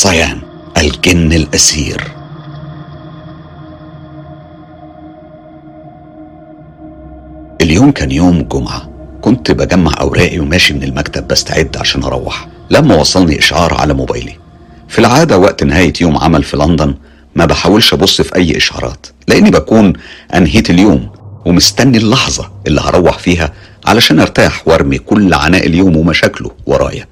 صيان الجن الأسير. اليوم كان يوم جمعة. كنت بجمع أوراقي وماشي من المكتب بستعد عشان أروح. لما وصلني إشعار على موبايلي. في العادة وقت نهاية يوم عمل في لندن ما بحاولش أبص في أي إشعارات. لأني بكون أنهيت اليوم ومستني اللحظة اللي هروح فيها علشان أرتاح وأرمي كل عناء اليوم ومشاكله ورايا.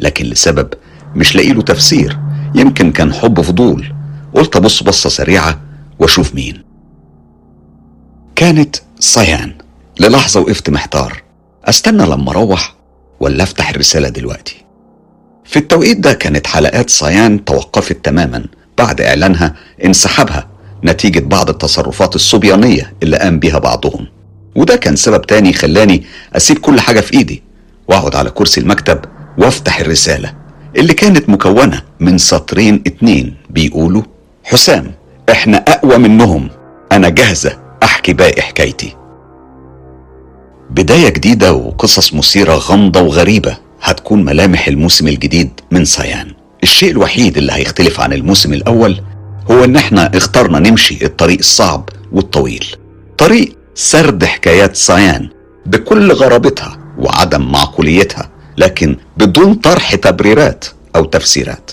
لكن لسبب مش لاقي له تفسير. يمكن كان حب فضول. قلت أبص بصة سريعة وأشوف مين. كانت صيان. للحظة وقفت محتار. أستنى لما أروح ولا أفتح الرسالة دلوقتي؟ في التوقيت ده كانت حلقات صيان توقفت تماما. بعد إعلانها انسحابها نتيجة بعض التصرفات الصبيانية اللي قام بيها بعضهم. وده كان سبب تاني خلاني أسيب كل حاجة في إيدي وأقعد على كرسي المكتب وأفتح الرسالة. اللي كانت مكونة من سطرين اتنين بيقولوا حسام إحنا أقوى منهم. أنا جاهزة أحكي باقي حكايتي. بداية جديدة وقصص مثيرة غامضة وغريبة هتكون ملامح الموسم الجديد من صيان. الشيء الوحيد اللي هيختلف عن الموسم الأول هو إن إحنا اخترنا نمشي الطريق الصعب والطويل. طريق سرد حكايات صيان بكل غرابتها وعدم معقوليتها. لكن بدون طرح تبريرات أو تفسيرات.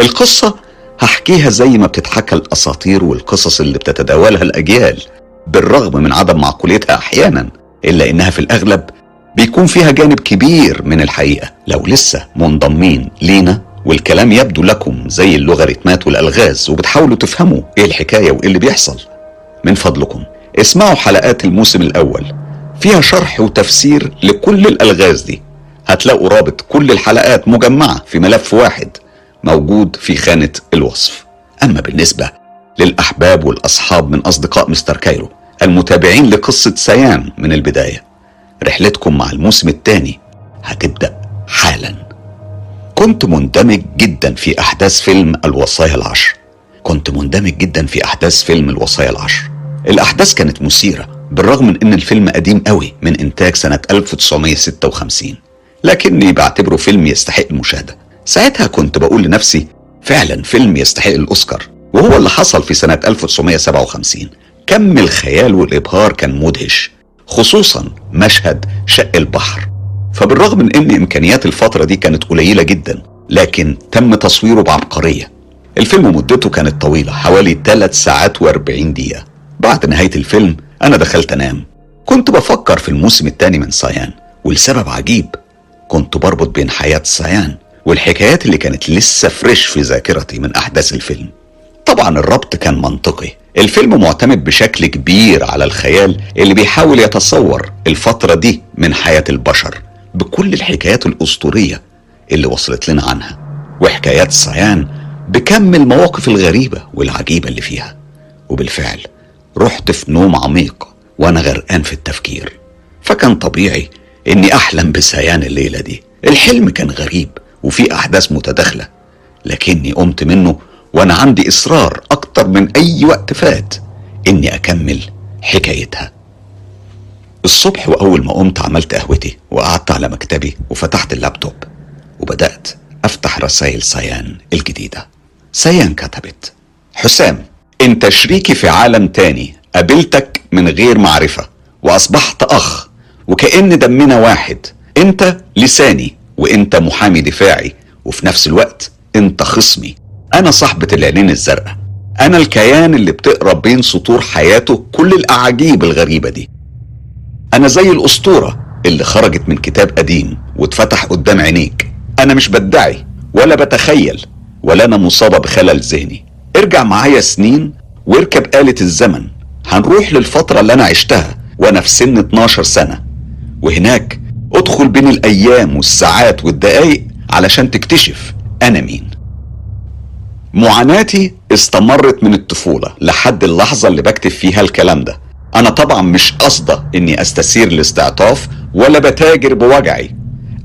القصة هحكيها زي ما بتتحكى الأساطير والقصص اللي بتتداولها الأجيال بالرغم من عدم معقوليتها أحيانا إلا إنها في الأغلب بيكون فيها جانب كبير من الحقيقة. لو لسه منضمين لينا والكلام يبدو لكم زي اللوغاريتمات والألغاز وبتحاولوا تفهموا إيه الحكاية وإيه اللي بيحصل من فضلكم اسمعوا حلقات الموسم الأول. فيها شرح وتفسير لكل الألغاز دي. هتلاقوا رابط كل الحلقات مجمعة في ملف واحد موجود في خانة الوصف. أما بالنسبة للأحباب والأصحاب من أصدقاء مستر كايرو المتابعين لقصة سيان من البداية رحلتكم مع الموسم الثاني هتبدأ حالا. كنت مندمج جدا في أحداث فيلم الوصايا العشر. كنت مندمج جدا في أحداث فيلم الوصايا العشر. الأحداث كانت مثيرة بالرغم من أن الفيلم قديم قوي من إنتاج سنة 1956 لكني بعتبره فيلم يستحق المشاهدة ساعتها كنت بقول لنفسي فعلا فيلم يستحق الأوسكار وهو اللي حصل في سنة 1957 كم الخيال والإبهار كان مدهش خصوصا مشهد شق البحر. فبالرغم من إن إمكانيات الفترة دي كانت قليلة جدا لكن تم تصويره بعبقرية. الفيلم مدته كانت طويلة حوالي 3 ساعات و40 دقيقة. بعد نهاية الفيلم أنا دخلت أنام. كنت بفكر في الموسم الثاني من صيان ولسبب عجيب كنت بربط بين حياة سيان والحكايات اللي كانت لسه فريش في ذاكرتي من أحداث الفيلم. طبعا الربط كان منطقي. الفيلم معتمد بشكل كبير على الخيال اللي بيحاول يتصور الفترة دي من حياة البشر بكل الحكايات الأسطورية اللي وصلت لنا عنها وحكايات سيان بكم المواقف الغريبة والعجيبة اللي فيها. وبالفعل رحت في نوم عميق وأنا غرقان في التفكير. فكان طبيعي إني أحلم بسيان الليلة دي. الحلم كان غريب وفي أحداث متداخلة لكني قمت منه وأنا عندي إصرار أكتر من أي وقت فات إني أكمل حكايتها. الصبح وأول ما قمت عملت قهوتي وقعدت على مكتبي وفتحت اللابتوب وبدأت أفتح رسائل سيان الجديدة. سيان كتبت حسام انت شريكي في عالم تاني قابلتك من غير معرفة وأصبحت أخ وكأن دمنا واحد. انت لساني وانت محامي دفاعي وفي نفس الوقت انت خصمي. أنا صاحبة العينين الزرقاء. أنا الكيان اللي بتقرا بين سطور حياته كل الأعاجيب الغريبة دي. أنا زي الأسطورة اللي خرجت من كتاب قديم واتفتح قدام عينيك. أنا مش بدعي ولا بتخيل ولا أنا مصابة بخلل ذهني. ارجع معايا سنين واركب آلة الزمن. هنروح للفترة اللي أنا عشتها وأنا في سن 12 سنة. وهناك ادخل بين الأيام والساعات والدقايق علشان تكتشف أنا مين. معاناتي استمرت من الطفولة لحد اللحظة اللي بكتب فيها الكلام ده. أنا طبعا مش قصدة إني استثير الاستعطاف ولا بتاجر بوجعي.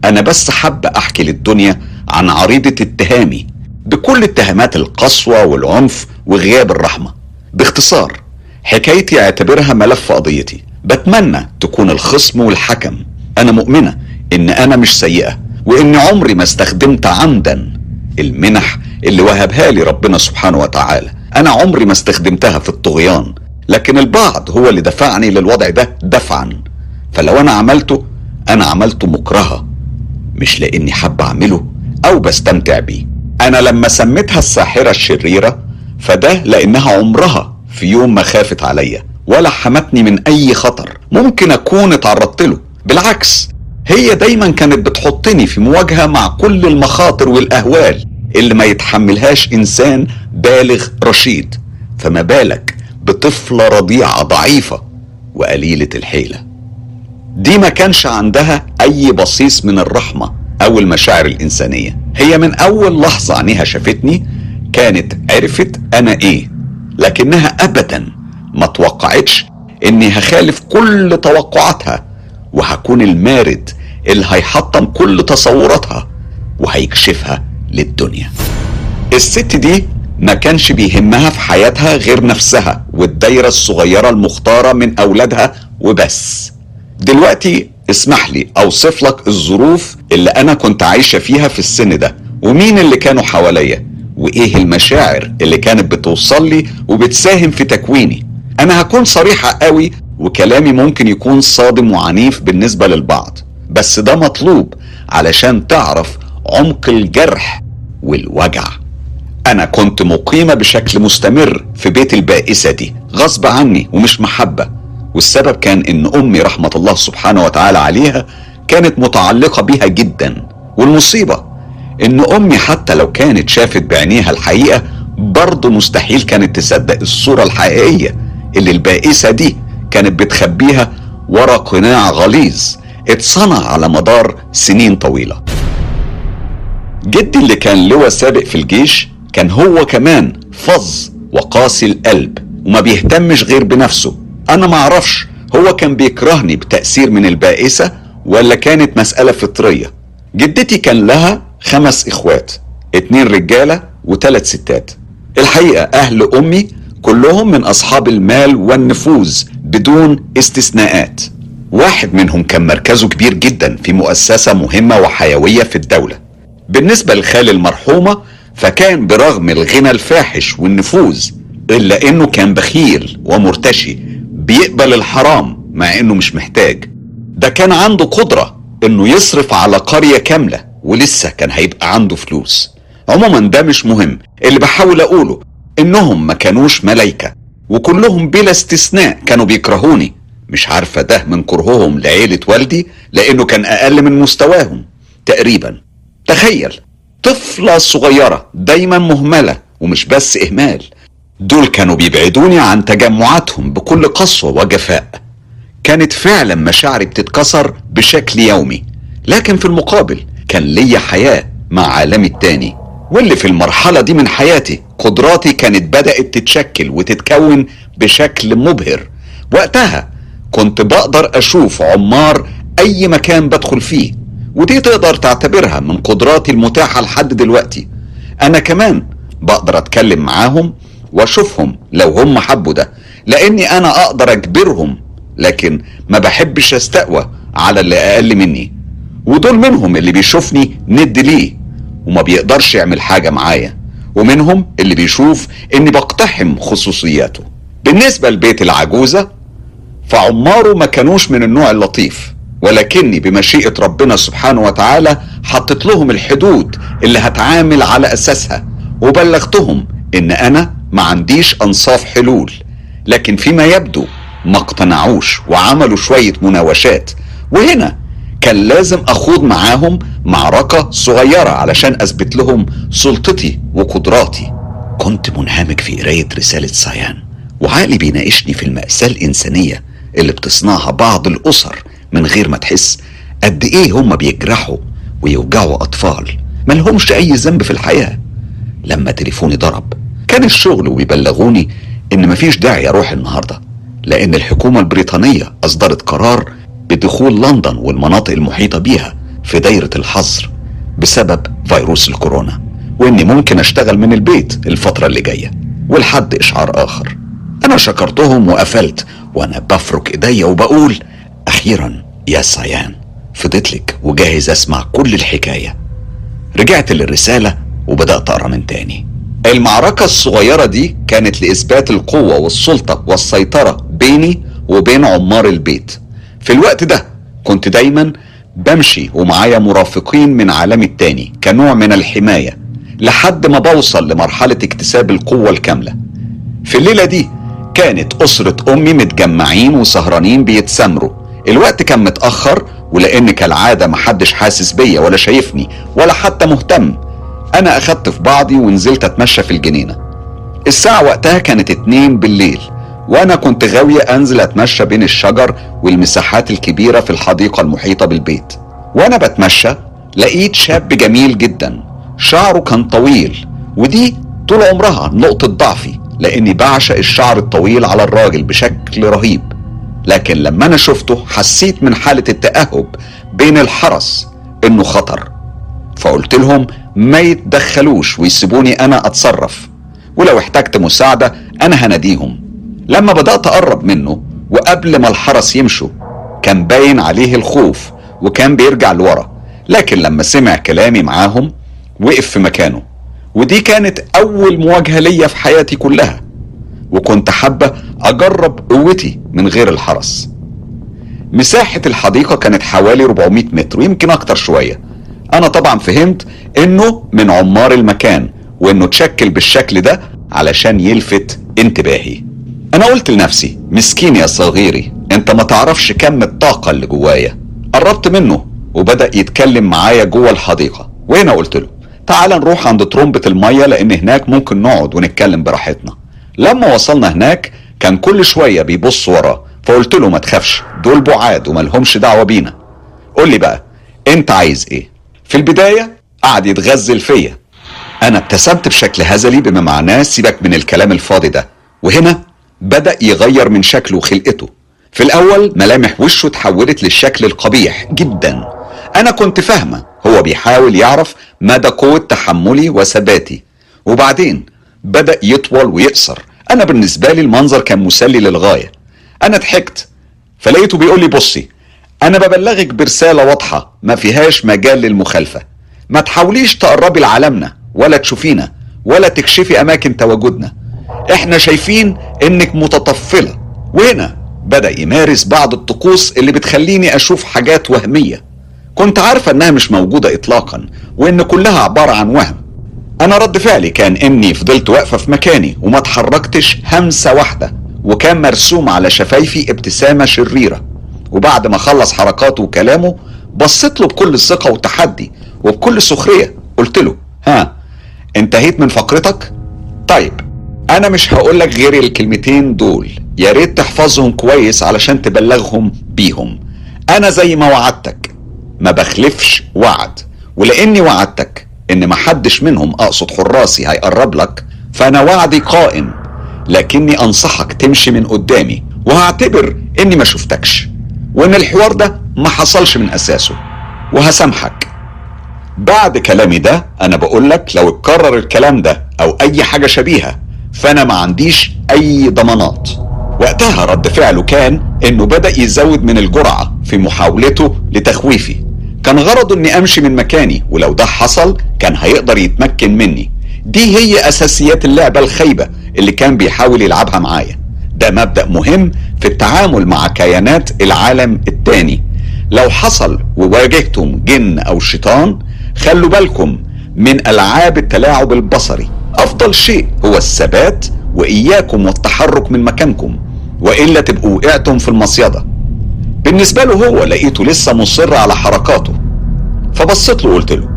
أنا بس حابة أحكي للدنيا عن عريضة اتهامي بكل اتهامات القسوة والعنف وغياب الرحمة. باختصار حكايتي أعتبرها ملف قضيتي. بتمنى تكون الخصم والحكم. أنا مؤمنة إن أنا مش سيئة وإن عمري ما استخدمت عمدا المنح اللي وهبها لي ربنا سبحانه وتعالى. أنا عمري ما استخدمتها في الطغيان لكن البعض هو اللي دفعني للوضع ده دفعا. فلو أنا عملته أنا عملته مكرهة مش لإني حابة أعمله أو بستمتع بيه. أنا لما سميتها الساحرة الشريرة فده لأنها عمرها في يوم ما خافت عليا. ولا حمتني من أي خطر. ممكن أكون اتعرضت له. بالعكس هي دايما كانت بتحطني في مواجهة مع كل المخاطر والأهوال اللي ما يتحملهاش إنسان بالغ رشيد. فما بالك بطفلة رضيعة ضعيفة وقليلة الحيلة. دي ما كانش عندها أي بصيص من الرحمة أو المشاعر الإنسانية. هي من أول لحظة عينيها شافتني كانت عرفت أنا إيه لكنها ابدا ما توقعتش إني هخالف كل توقعاتها وهكون المارد اللي هيحطم كل تصوراتها وهيكشفها للدنيا. الست دي ما كانش بيهمها في حياتها غير نفسها والدايرة الصغيرة المختارة من أولادها وبس. دلوقتي اسمح لي أوصف لك الظروف اللي أنا كنت عايشة فيها في السن ده ومين اللي كانوا حواليا وإيه المشاعر اللي كانت بتوصل لي وبتساهم في تكويني. أنا هكون صريحة قوي وكلامي ممكن يكون صادم وعنيف بالنسبة للبعض بس ده مطلوب علشان تعرف عمق الجرح والوجع. أنا كنت مقيمة بشكل مستمر في بيت البائسة دي غصب عني ومش محبة. والسبب كان إن أمي رحمة الله سبحانه وتعالى عليها كانت متعلقة بيها جدا. والمصيبة إن أمي حتى لو كانت شافت بعينيها الحقيقة برضه مستحيل كانت تصدق الصورة الحقيقية. اللي البائسة دي كانت بتخبيها ورا قناع غليظ اتصنع على مدار سنين طويلة. جدي اللي كان لواء سابق في الجيش كان هو كمان فظ وقاسي القلب وما بيهتمش غير بنفسه. أنا ما أعرفش هو كان بيكرهني بتأثير من البائسة ولا كانت مسألة فطرية. جدتي كان لها خمس إخوات اتنين رجالة وثلاث ستات. الحقيقة أهل أمي كلهم من أصحاب المال والنفوذ بدون استثناءات. واحد منهم كان مركزه كبير جدا في مؤسسة مهمة وحيوية في الدولة. بالنسبة لخال المرحومة فكان برغم الغنى الفاحش والنفوذ إلا إنه كان بخيل ومرتشي بيقبل الحرام مع إنه مش محتاج. ده كان عنده قدرة إنه يصرف على قرية كاملة ولسه كان هيبقى عنده فلوس. عموما ده مش مهم. اللي بحاول أقوله إنهم ما كانوش ملايكة وكلهم بلا استثناء كانوا بيكرهوني. مش عارفة ده من كرههم لعيلة والدي لأنه كان أقل من مستواهم تقريبا. تخيل طفلة صغيرة دايما مهملة ومش بس إهمال. دول كانوا بيبعدوني عن تجمعاتهم بكل قسوة وجفاء. كانت فعلا مشاعري بتتكسر بشكل يومي. لكن في المقابل كان ليا حياة مع عالمي التاني. واللي في المرحلة دي من حياتي قدراتي كانت بدأت تتشكل وتتكون بشكل مبهر. وقتها كنت بقدر أشوف عمار أي مكان بدخل فيه ودي تقدر تعتبرها من قدراتي المتاحة لحد دلوقتي. أنا كمان بقدر أتكلم معاهم وأشوفهم لو هم حبوا ده لأني أنا أقدر أجبرهم لكن ما بحبش أستقوى على اللي أقل مني. ودول منهم اللي بيشوفني ند ليه. وما بيقدرش يعمل حاجة معايا. ومنهم اللي بيشوف إني بقتحم خصوصياته. بالنسبة لبيت العجوزة فعماره ما كانوش من النوع اللطيف. ولكني بمشيئة ربنا سبحانه وتعالى حطت لهم الحدود اللي هتعامل على أساسها. وبلغتهم إن أنا ما عنديش أنصاف حلول. لكن فيما يبدو ما اقتنعوش وعملوا شوية مناوشات. وهنا كان لازم أخوض معاهم معركة صغيرة علشان أثبت لهم سلطتي وقدراتي. كنت منهمك في قراية رسالة سايان وعقلي بيناقشني في المأساة الإنسانية اللي بتصنعها بعض الأسر من غير ما تحس قد إيه هم بيجرحوا ويوجعوا أطفال ملهمش أي ذنب في الحياة. لما تليفوني ضرب كان الشغل وبيبلغوني إن مفيش داعي أروح النهارده لأن الحكومة البريطانية أصدرت قرار بدخول لندن والمناطق المحيطة بيها في دايرة الحظر بسبب فيروس الكورونا وإني ممكن أشتغل من البيت الفترة اللي جاية ولحد إشعار آخر. أنا شكرتهم وقفلت وأنا بفرك إيديا وبقول أخيرا يا سيان فضيت لك وجاهز أسمع كل الحكاية. رجعت للرسالة وبدأت أقرأ من تاني. المعركة الصغيرة دي كانت لإثبات القوة والسلطة والسيطرة بيني وبين عمار البيت. في الوقت ده كنت دايما بمشي ومعايا مرافقين من عالمي التاني كنوع من الحماية لحد ما بوصل لمرحلة اكتساب القوة الكاملة. في الليلة دي كانت أسرة أمي متجمعين وسهرانين بيتسامروا. الوقت كان متأخر ولأن كالعادة محدش حاسس بيا ولا شايفني ولا حتى مهتم. أنا أخدت في بعضي ونزلت أتمشى في الجنينة. الساعة وقتها كانت اتنين بالليل. وأنا كنت غاوية أنزل أتمشى بين الشجر والمساحات الكبيرة في الحديقة المحيطة بالبيت. وأنا بتمشى لقيت شاب جميل جدا. شعره كان طويل ودي طول عمرها نقطة ضعفي لأني بعشق الشعر الطويل على الراجل بشكل رهيب. لكن لما أنا شفته حسيت من حالة التأهب بين الحرس إنه خطر. فقلت لهم ما يتدخلوش ويسيبوني أنا أتصرف. ولو احتجت مساعدة أنا هناديهم. لما بدأت أقرب منه وقبل ما الحرس يمشوا كان باين عليه الخوف وكان بيرجع لورا. لكن لما سمع كلامي معاهم وقف في مكانه. ودي كانت أول مواجهة ليا في حياتي كلها. وكنت حابة أجرب قوتي من غير الحرس. مساحة الحديقة كانت حوالي 400 متر ويمكن أكتر شوية. أنا طبعا فهمت إنه من عمار المكان وإنه اتشكل بالشكل ده علشان يلفت انتباهي. أنا قلت لنفسي مسكين يا صغيري أنت ما تعرفش كم الطاقة اللي جوايا. قربت منه وبدأ يتكلم معايا جوه الحديقة. وهنا قلت له تعال نروح عند ترمبة المية لأن هناك ممكن نقعد ونتكلم براحتنا. لما وصلنا هناك كان كل شوية بيبص وراه. فقلت له ما تخافش دول بعاد وملهمش دعوة بينا. قول لي بقى أنت عايز إيه؟ في البداية قعد يتغزل فيا. أنا ابتسمت بشكل هزلي بما معناه سيبك من الكلام الفاضي ده. وهنا بدأ يغير من شكله وخلقته في الأول ملامح وشه اتحولت للشكل القبيح جدا. أنا كنت فاهمة. هو بيحاول يعرف مدى قوة تحملي وثباتي. وبعدين بدأ يطول ويقصر. أنا بالنسبة لي المنظر كان مسلي للغاية. أنا ضحكت. فلقيته بيقول لي بصي أنا ببلغك برسالة واضحة ما فيهاش مجال للمخالفة. ما تحاوليش تقربي لعالمنا ولا تشوفينا ولا تكشفي أماكن تواجدنا. إحنا شايفين انك متطفلة. وهنا بدأ يمارس بعض الطقوس اللي بتخليني أشوف حاجات وهمية. كنت عارفة إنها مش موجودة اطلاقا وإن كلها عبارة عن وهم. أنا رد فعلي كان إني فضلت واقفة في مكاني وما اتحركتش همسة واحدة وكان مرسوم على شفايفي ابتسامة شريرة. وبعد ما خلص حركاته وكلامه بصيت له بكل ثقة وتحدي وبكل سخرية. قلت له ها انتهيت من فقرتك؟ طيب أنا مش هقول لك غير الكلمتين دول. يا ريت تحفظهم كويس علشان تبلغهم بيهم. أنا زي ما وعدتك ما بخلفش وعد. ولأني وعدتك إن محدش منهم أقصد حراسي هيقرب لك فأنا وعدي قائم. لكني أنصحك تمشي من قدامي وهعتبر إني ما شفتكش وإن الحوار ده ما حصلش من أساسه. وهسامحك. بعد كلامي ده أنا بقول لك لو اتكرر الكلام ده أو أي حاجة شبيهة فأنا ما عنديش أي ضمانات. وقتها رد فعله كان إنه بدأ يزود من الجرعة في محاولته لتخويفي. كان غرضه إني أمشي من مكاني ولو ده حصل كان هيقدر يتمكن مني. دي هي أساسيات اللعبة الخايبة اللي كان بيحاول يلعبها معايا. ده مبدأ مهم في التعامل مع كيانات العالم التاني. لو حصل وواجهتم جن أو شيطان خلوا بالكم من ألعاب التلاعب البصري. أفضل شيء هو الثبات وإياكم والتحرك من مكانكم والا تبقوا وقعتم في المصيدة. بالنسبة له هو لقيته لسه مصر على حركاته. فبصيت له وقلت له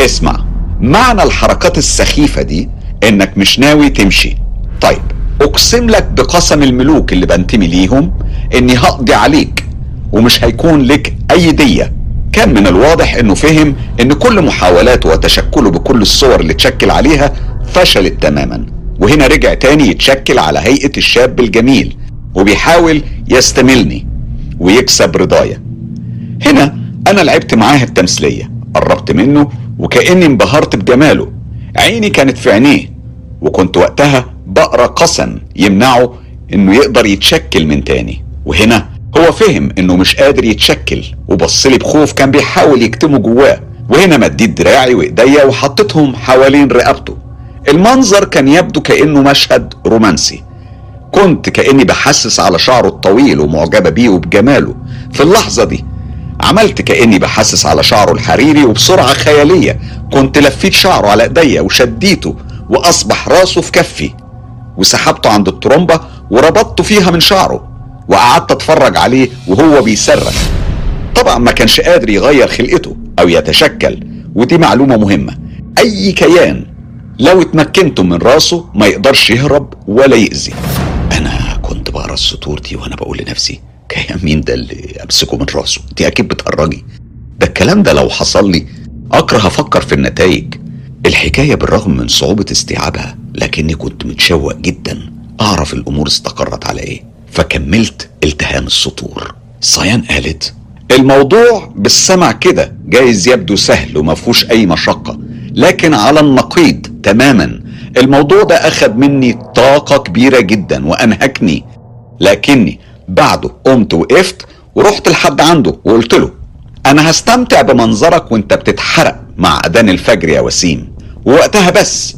اسمع معنى الحركات السخيفة دي إنك مش ناوي تمشي. طيب أقسم لك بقسم الملوك اللي بنتمي ليهم إني هقضي عليك ومش هيكون لك أي دية. كان من الواضح إنه فهم إن كل محاولاته وتشكله بكل الصور اللي تشكل عليها فشلت تماما. وهنا رجع تاني يتشكل على هيئة الشاب الجميل وبيحاول يستملني ويكسب رضايا هنا أنا لعبت معاه التمثيلية قربت منه وكأني انبهرت بجماله. عيني كانت في عينيه وكنت وقتها بقرأ قسم يمنعه إنه يقدر يتشكل من تاني. وهنا هو فهم إنه مش قادر يتشكل وبصلي بخوف كان بيحاول يكتمه جواه. وهنا مديت دراعي وإيديا وحطيتهم حوالين رقبته. المنظر كان يبدو كأنه مشهد رومانسي. كنت كأني بحسس على شعره الطويل ومعجبة بيه وبجماله. في اللحظة دي عملت كأني بحسس على شعره الحريري وبسرعة خيالية. كنت لفيت شعره على إيديا وشديته وأصبح راسه في كفي. وسحبته عند الترومبة وربطته فيها من شعره وقعدت أتفرج عليه وهو بيصرخ. طبعا ما كانش قادر يغير خلقته أو يتشكل ودي معلومة مهمة. أي كيان لو اتمكنتم من راسه ما يقدرش يهرب ولا يأذي. أنا كنت بقرا السطور دي وأنا بقول لنفسي كيان مين ده اللي امسكه من راسه؟ دي أكيد بتهرجي. ده الكلام ده لو حصل لي أكره أفكر في النتائج. الحكاية بالرغم من صعوبة استيعابها لكني كنت متشوق جدا أعرف الأمور استقرت على إيه. فكملت التهام السطور. صيان قالت الموضوع بالسمع كده جايز يبدو سهل وما فيهوش أي مشقة. لكن على النقيض تماما. الموضوع ده أخذ مني طاقة كبيرة جدا وأنهكني. لكني بعده قمت وقفت ورحت لحد عنده وقلت له أنا هستمتع بمنظرك وأنت بتتحرق مع أذان الفجر يا وسيم. ووقتها بس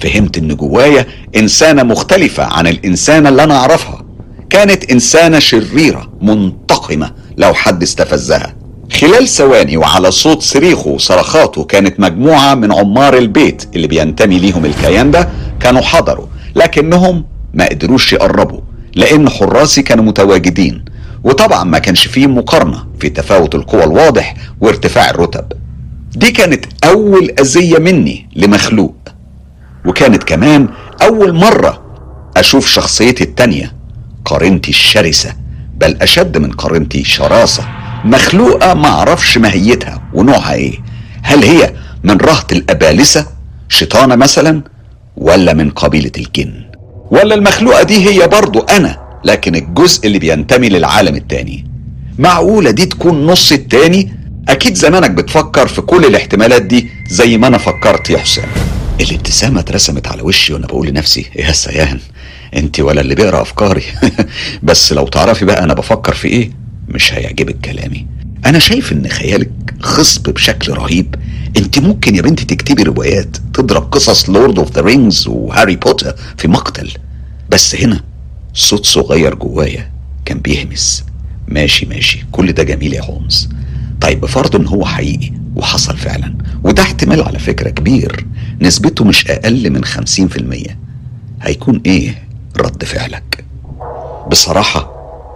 فهمت إن جوايا إنسانة مختلفة عن الإنسانة اللي أنا أعرفها. كانت إنسانة شريرة منتقمة لو حد استفزها. خلال ثواني وعلى صوت صريخه وصرخاته كانت مجموعة من عمار البيت اللي بينتمي ليهم الكيان ده كانوا حضروا لكنهم ما قدروش يقربوا لأن حراسي كانوا متواجدين وطبعا ما كانش فيه مقارنة في تفاوت القوى الواضح وارتفاع الرتب. دي كانت أول أذية مني لمخلوق وكانت كمان أول مرة أشوف شخصيتي التانية قارنتي الشرسة بل أشد من قارنتي شراسة. مخلوقة ما أعرفش ماهيتها ونوعها إيه. هل هي من رهط الأبالسة شيطانة مثلا ولا من قبيلة الجن؟ ولا المخلوقة دي هي برضو أنا لكن الجزء اللي بينتمي للعالم التاني. معقولة دي تكون نص التاني؟ أكيد زمانك بتفكر في كل الاحتمالات دي زي ما أنا فكرت يا حسام. الابتسامة اترسمت على وشي وأنا بقول لنفسي يا سيان أنت ولا اللي بيقرأ أفكاري. بس لو تعرفي بقى أنا بفكر في إيه مش هيعجبك كلامي. أنا شايف إن خيالك خصب بشكل رهيب. أنت ممكن يا بنتي تكتبي روايات تضرب قصص Lord of the Rings وهاري بوتر في مقتل. بس هنا صوت صغير جوايا كان بيهمس. ماشي ماشي. كل ده جميل يا هولمز طيب بفرض إن هو حقيقي وحصل فعلا وده احتمال على فكرة كبير. نسبته مش أقل من خمسين في المية. هيكون إيه رد فعلك؟ بصراحة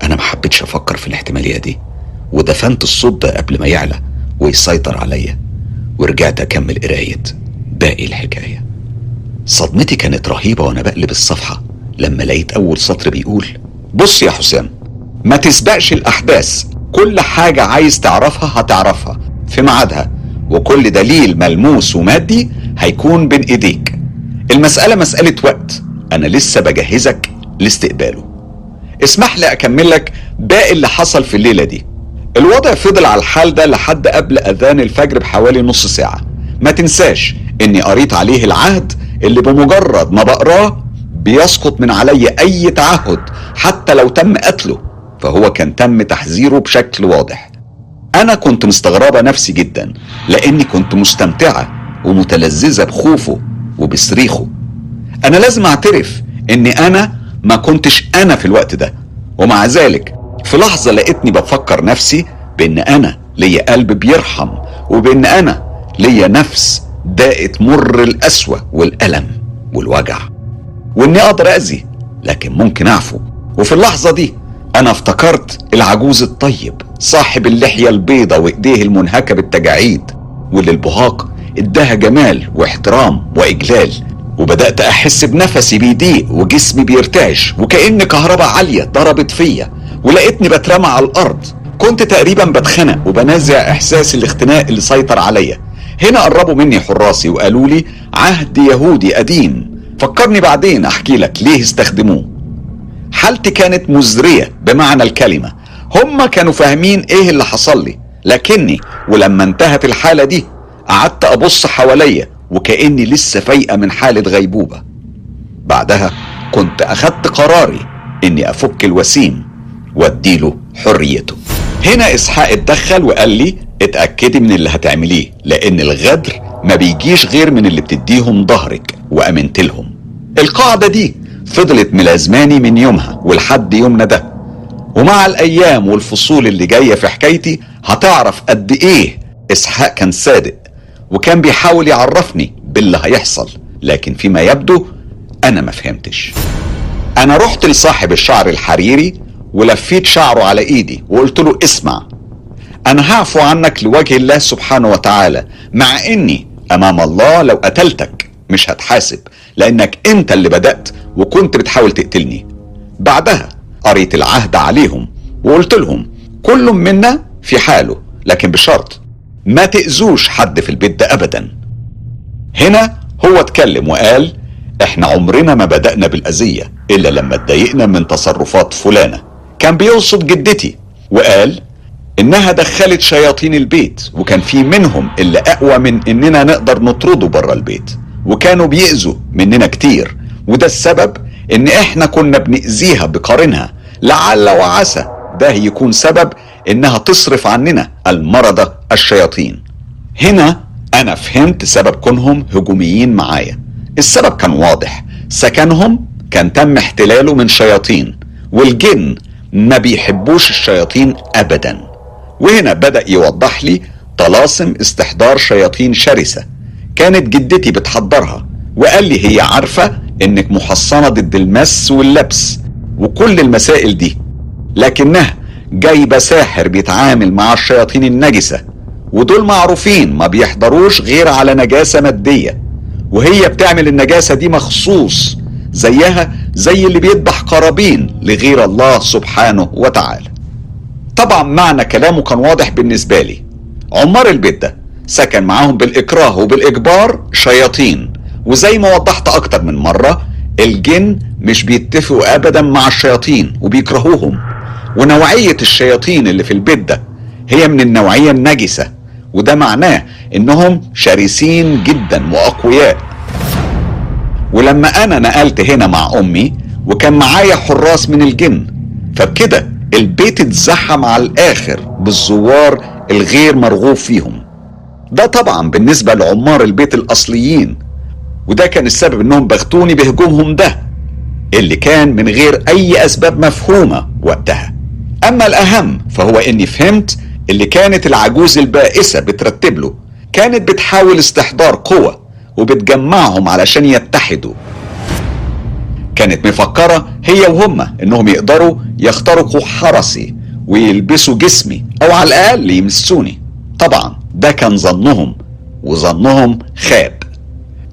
أنا ما حبيتش أفكر في الاحتمالية دي ودفنت الصوت ده قبل ما يعلى ويسيطر عليا ورجعت أكمل قراية باقي الحكاية. صدمتي كانت رهيبة وأنا بقلب الصفحة لما لقيت أول سطر بيقول بص يا حسام ما تسبقش الأحداث. كل حاجة عايز تعرفها هتعرفها في ميعادها وكل دليل ملموس ومادي هيكون بين إيديك. المسألة مسألة وقت. أنا لسه بجهزك لاستقباله. اسمح لي أكمل لك باقي اللي حصل في الليلة دي. الوضع فضل على الحال ده لحد قبل أذان الفجر بحوالي نص ساعة. ما تنساش إني قريت عليه العهد اللي بمجرد ما بقراه بيسقط من علي أي تعهد حتى لو تم قتله فهو كان تم تحذيره بشكل واضح. أنا كنت مستغربة نفسي جدا لأني كنت مستمتعة ومتلذذة بخوفه وبصريخه. أنا لازم أعترف إني أنا ما كنتش أنا في الوقت ده. ومع ذلك في لحظة لقيتني بفكر نفسي بإن أنا ليا قلب بيرحم وبإن أنا ليا نفس داقت مر القسوة والألم والوجع. وإني أقدر أذي لكن ممكن أعفو. وفي اللحظة دي أنا افتكرت العجوز الطيب صاحب اللحية البيضة وإيديه المنهكة بالتجاعيد واللي البهاق اداها جمال واحترام وإجلال. وبدأت أحس بنفسي بيضيق وجسمي بيرتعش وكأن كهرباء عالية ضربت فيا ولقيتني بترمى على الأرض. كنت تقريبا بتخنق وبنازع إحساس الاختناق اللي سيطر عليا. هنا قربوا مني حراسي وقالوا لي عهد يهودي قديم. فكرني بعدين أحكي لك ليه استخدموه. حالتي كانت مزرية بمعنى الكلمة. هم كانوا فاهمين إيه اللي حصل لي. لكني ولما انتهت الحالة دي قعدت أبص حواليا وكأني لسه فايقة من حالة غيبوبة. بعدها كنت أخدت قراري إني أفك الوسيم وأديله حريته. هنا إسحاق اتدخل وقال لي اتأكدي من اللي هتعمليه لأن الغدر ما بيجيش غير من اللي بتديهم ظهرك وأمنت لهم. القاعدة دي فضلت ملازماني من يومها ولحد يومنا ده. ومع الأيام والفصول اللي جاية في حكايتي هتعرف قد إيه إسحاق كان صادق وكان بيحاول يعرفني باللي هيحصل لكن فيما يبدو أنا ما فهمتش. أنا رحت لصاحب الشعر الحريري ولفيت شعره على إيدي وقلت له اسمع أنا هعفو عنك لوجه الله سبحانه وتعالى مع إني أمام الله لو قتلتك مش هتحاسب لأنك أنت اللي بدأت وكنت بتحاول تقتلني. بعدها قريت العهد عليهم وقلت لهم كل منا في حاله لكن بشرط ما تأذوش حد في البيت ده أبدا. هنا هو اتكلم وقال إحنا عمرنا ما بدأنا بالأذية إلا لما اتضايقنا من تصرفات فلانة. كان بيقصد جدتي. وقال إنها دخلت شياطين البيت وكان في منهم اللي أقوى من إننا نقدر نطرده بره البيت وكانوا بيأذوا مننا كتير. وده السبب إن إحنا كنا بنأذيها بقارنها لعل وعسى ده يكون سبب إنها تصرف عننا المرضى الشياطين. هنا أنا فهمت سبب كونهم هجوميين معايا. السبب كان واضح. سكنهم كان تم احتلاله من شياطين والجن ما بيحبوش الشياطين ابدا. وهنا بدأ يوضح لي طلاسم استحضار شياطين شرسة كانت جدتي بتحضرها وقال لي هي عارفة إنك محصنة ضد المس واللبس وكل المسائل دي لكنها جايبة ساحر بيتعامل مع الشياطين النجسة. ودول معروفين ما بيحضروش غير على نجاسة مادية وهي بتعمل النجاسة دي مخصوص زيها زي اللي بيذبح قرابين لغير الله سبحانه وتعالى. طبعا معنى كلامه كان واضح بالنسبة لي. عمار البيت ده سكن معاهم بالإكراه وبالإجبار شياطين وزي ما وضحت أكتر من مرة الجن مش بيتفقوا ابدا مع الشياطين وبيكرهوهم. ونوعية الشياطين اللي في البيت ده هي من النوعية النجسة وده معناه إنهم شرسين جدا وأقوياء. ولما أنا نقلت هنا مع أمي وكان معايا حراس من الجن فبكده البيت اتزحم على الآخر بالزوار الغير مرغوب فيهم. ده طبعا بالنسبة لعمار البيت الأصليين وده كان السبب إنهم بغتوني بهجومهم ده اللي كان من غير أي أسباب مفهومة وقتها. أما الأهم فهو إني فهمت اللي كانت العجوز البائسة بترتب له كانت بتحاول استحضار قوة وبتجمعهم علشان يتحدوا. كانت مفكرة هي وهم إنهم يقدروا يخترقوا حرسي ويلبسوا جسمي أو على الأقل يمسوني. طبعا ده كان ظنهم وظنهم خاب.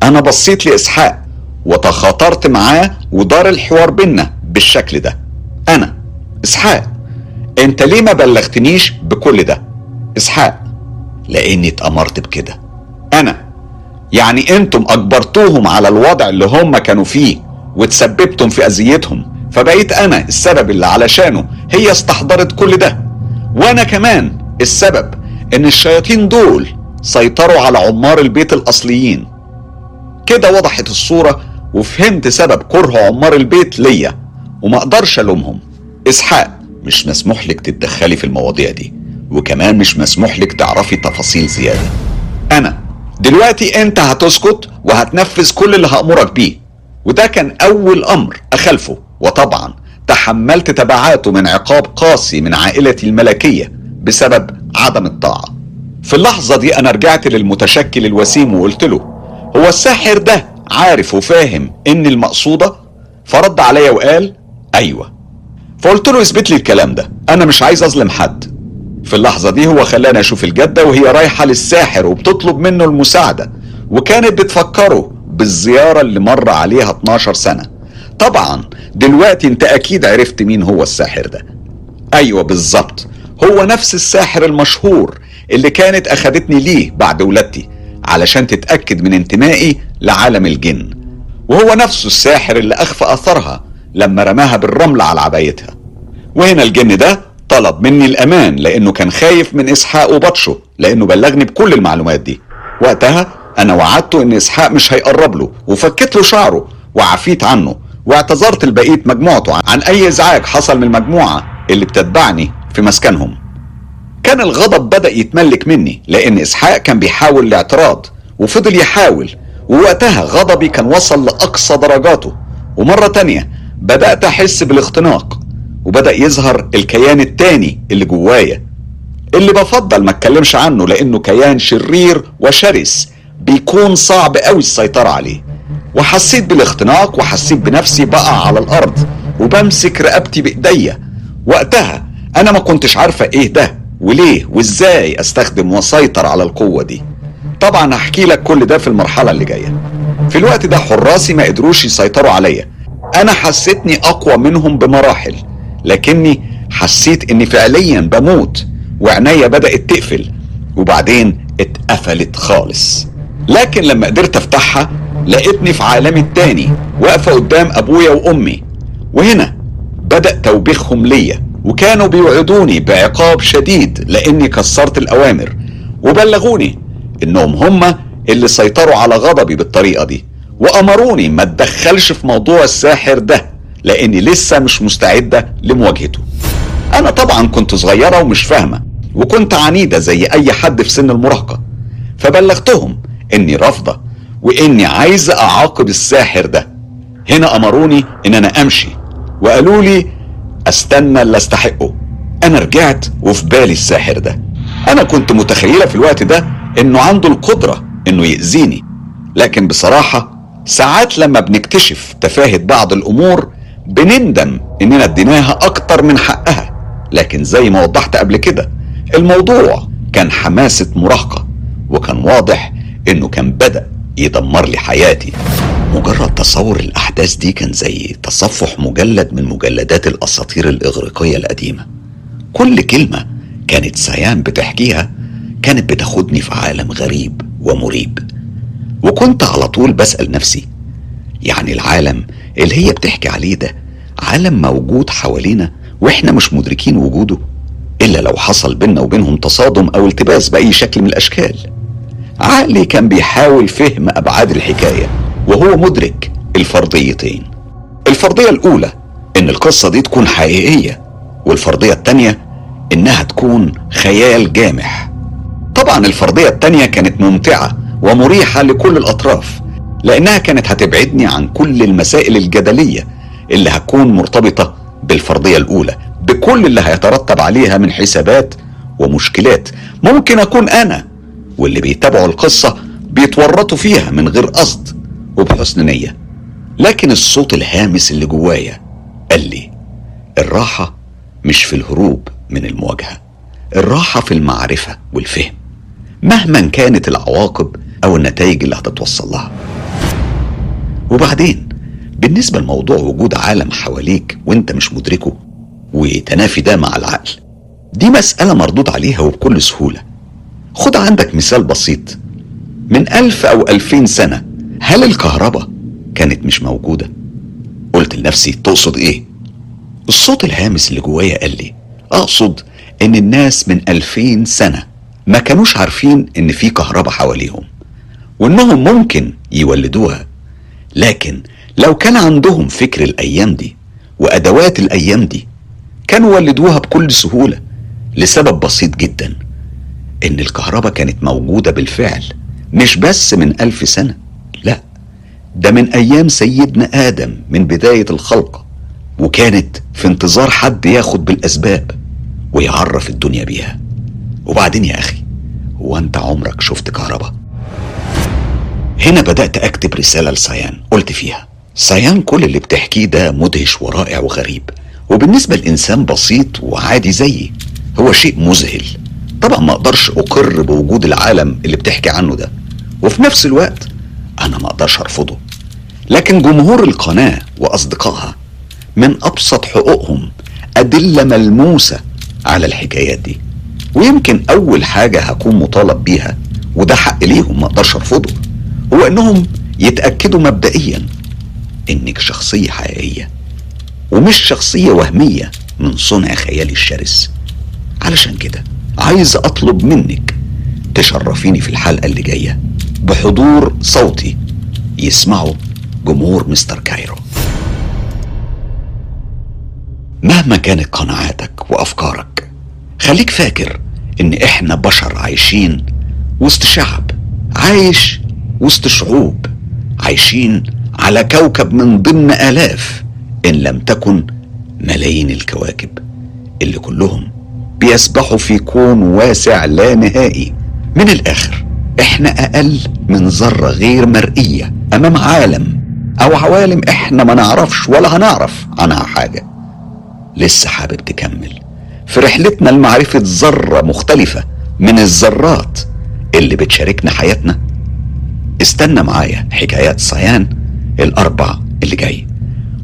أنا بصيت لإسحاق وتخاطرت معاه ودار الحوار بينا بالشكل ده. أنا إسحاق. انت ليه ما بلغتنيش بكل ده؟ إسحاق لأني اتأمرت بكده. أنا يعني أنتم أجبرتوهم على الوضع اللي هم كانوا فيه وتسببتم في أذيتهم فبقيت أنا السبب اللي علشانه هي استحضرت كل ده. وأنا كمان السبب إن الشياطين دول سيطروا على عمار البيت الأصليين. كده وضحت الصورة وفهمت سبب كره عمار البيت ليا وما أقدرش ألومهم. إسحاق مش مسموح لك تتدخلي في المواضيع دي وكمان مش مسموح لك تعرفي تفاصيل زيادة. أنا دلوقتي أنت هتسكت وهتنفذ كل اللي هأمرك بيه وده كان أول أمر أخلفه وطبعا تحملت تبعاته من عقاب قاسي من عائلتي الملكية بسبب عدم الطاعة. في اللحظة دي أنا رجعت للمتشكل الوسيم وقلت له هو الساحر ده عارف وفاهم إن المقصودة؟ فرد عليا وقال أيوه. فقلت له اثبت لي الكلام ده. أنا مش عايز أظلم حد. في اللحظة دي هو خلاني أشوف الجدة وهي رايحة للساحر وبتطلب منه المساعدة. وكانت بتفكره بالزيارة اللي مر عليها 12 سنة. طبعا دلوقتي أنت أكيد عرفت مين هو الساحر ده. أيوه بالظبط. هو نفس الساحر المشهور اللي كانت أخدتني ليه بعد ولادتي علشان تتأكد من انتمائي لعالم الجن. وهو نفسه الساحر اللي أخفى أثرها لما رماها بالرمل على عبايتها. وهنا الجن ده طلب مني الأمان لأنه كان خايف من إسحاق وبطشه لأنه بلغني بكل المعلومات دي. وقتها أنا وعدته إن إسحاق مش هيقرب له وفكيت له شعره وعفيت عنه واعتذرت لبقية مجموعته عن أي إزعاج حصل من المجموعة اللي بتتبعني في مسكنهم. كان الغضب بدأ يتملك مني لأن إسحاق كان بيحاول الاعتراض وفضل يحاول ووقتها غضبي كان وصل لأقصى درجاته. ومرة تانية بدأت أحس بالاختناق وبدأ يظهر الكيان التاني اللي جوايا اللي بفضل ما اتكلمش عنه لأنه كيان شرير وشرس بيكون صعب قوي السيطرة عليه. وحسيت بالاختناق وحسيت بنفسي بقع على الأرض وبمسك رقبتي بإيديا. وقتها أنا ما كنتش عارفة إيه ده وليه وإزاي أستخدم وأسيطر على القوة دي. طبعا هحكي لك كل ده في المرحلة اللي جاية. في الوقت ده حراسي ما قدروش يسيطروا عليا. أنا حسيتني أقوى منهم بمراحل لكني حسيت إني فعليا بموت وعناية بدأت تقفل وبعدين اتقفلت خالص. لكن لما قدرت أفتحها لقيتني في عالمي التاني واقفة قدام أبويا وأمي. وهنا بدأ توبيخهم ليا وكانوا بيوعدوني بعقاب شديد لأني كسرت الأوامر وبلغوني إنهم هما اللي سيطروا على غضبي بالطريقة دي. وأمروني ما اتدخلش في موضوع الساحر ده لأني لسه مش مستعدة لمواجهته. أنا طبعا كنت صغيرة ومش فاهمة وكنت عنيدة زي أي حد في سن المراهقة. فبلغتهم إني رافضة وإني عايز أعاقب الساحر ده. هنا أمروني إن أنا أمشي وقالوا لي أستنى اللي أستحقه. أنا رجعت وفي بالي الساحر ده. أنا كنت متخيلة في الوقت ده إنه عنده القدرة إنه يأذيني. لكن بصراحة ساعات لما بنكتشف تفاهة بعض الأمور بنندم إننا اديناها أكتر من حقها. لكن زي ما وضحت قبل كده الموضوع كان حماسة مراهقة وكان واضح إنه كان بدأ يدمر لي حياتي. مجرد تصور الأحداث دي كان زي تصفح مجلد من مجلدات الأساطير الإغريقية القديمة. كل كلمة كانت سيان بتحكيها كانت بتاخدني في عالم غريب ومريب. وكنت على طول بسأل نفسي يعني العالم اللي هي بتحكي عليه ده عالم موجود حوالينا وإحنا مش مدركين وجوده إلا لو حصل بينا وبينهم تصادم أو التباس بأي شكل من الأشكال. عقلي كان بيحاول فهم أبعاد الحكاية وهو مدرك الفرضيتين. الفرضية الأولى إن القصة دي تكون حقيقية والفرضية الثانية إنها تكون خيال جامح. طبعا الفرضية الثانية كانت ممتعة ومريحة لكل الأطراف لأنها كانت هتبعدني عن كل المسائل الجدلية اللي هتكون مرتبطة بالفرضية الأولى بكل اللي هيترتب عليها من حسابات ومشكلات ممكن أكون أنا واللي بيتابعوا القصة بيتورطوا فيها من غير قصد وبحسن نية. لكن الصوت الهامس اللي جوايا قال لي الراحة مش في الهروب من المواجهة الراحة في المعرفة والفهم. مهما كانت العواقب أو النتائج اللي هتتوصل لها وبعدين بالنسبة لموضوع وجود عالم حواليك وأنت مش مدركه وتنافي ده مع العقل دي مسألة مردود عليها وبكل سهولة خد عندك مثال بسيط من ألف أو ألفين سنة هل الكهرباء كانت مش موجودة؟ قلت لنفسي تقصد إيه؟ الصوت الهامس اللي جوايا قال لي أقصد إن الناس من ألفين سنة ما كانوش عارفين إن في كهرباء حواليهم وإنهم ممكن يولدوها. لكن لو كان عندهم فكر الأيام دي وأدوات الأيام دي كانوا ولدوها بكل سهولة لسبب بسيط جدا إن الكهرباء كانت موجودة بالفعل مش بس من ألف سنة لا ده من أيام سيدنا آدم من بداية الخلق وكانت في انتظار حد ياخد بالأسباب ويعرف الدنيا بيها. وبعدين يا أخي هو أنت عمرك شفت كهرباء؟ هنا بدأت أكتب رسالة لسيان قلت فيها سيان كل اللي بتحكيه ده مدهش ورائع وغريب وبالنسبة لإنسان بسيط وعادي زيي هو شيء مذهل. طبعا ما أقدرش أقر بوجود العالم اللي بتحكي عنه ده وفي نفس الوقت أنا ما أقدرش أرفضه. لكن جمهور القناة وأصدقائها من أبسط حقوقهم أدلة ملموسة على الحكايات دي ويمكن أول حاجة هكون مطالب بيها وده حق ليهم ما أقدرش أرفضه. هو انهم يتأكدوا مبدئيا إنك شخصية حقيقية ومش شخصية وهمية من صنع خيالي الشرس. علشان كده عايز أطلب منك تشرفيني في الحلقة اللي جاية بحضور صوتي يسمعه جمهور مستر كايرو. مهما كانت قناعاتك وأفكارك خليك فاكر إن إحنا بشر عايشين وسط شعب عايش وسط شعوب عايشين على كوكب من ضمن آلاف إن لم تكن ملايين الكواكب اللي كلهم بيسبحوا في كون واسع لا نهائي. من الآخر إحنا أقل من ذرة غير مرئية أمام عالم أو عوالم إحنا ما نعرفش ولا هنعرف عنها حاجة. لسه حابب تكمل. في رحلتنا لمعرفة ذرة مختلفة من الذرات اللي بتشاركنا حياتنا استنى معايا حكايات صيان الأربع اللي جاي.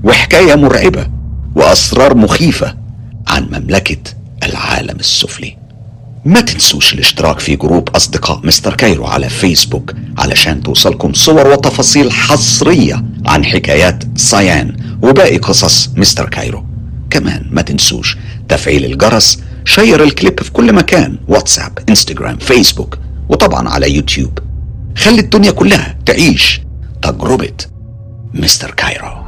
وحكاية مرعبة وأسرار مخيفة عن مملكة العالم السفلي. ما تنسوش الاشتراك في group أصدقاء مستر كايرو على فيسبوك علشان توصلكم صور وتفاصيل حصرية عن حكايات صيان وباقي قصص مستر كايرو. كمان ما تنسوش تفعيل الجرس share الكليب في كل مكان واتساب انستجرام فيسبوك وطبعا على يوتيوب. خلي الدنيا كلها تعيش تجربة مستر كايرو.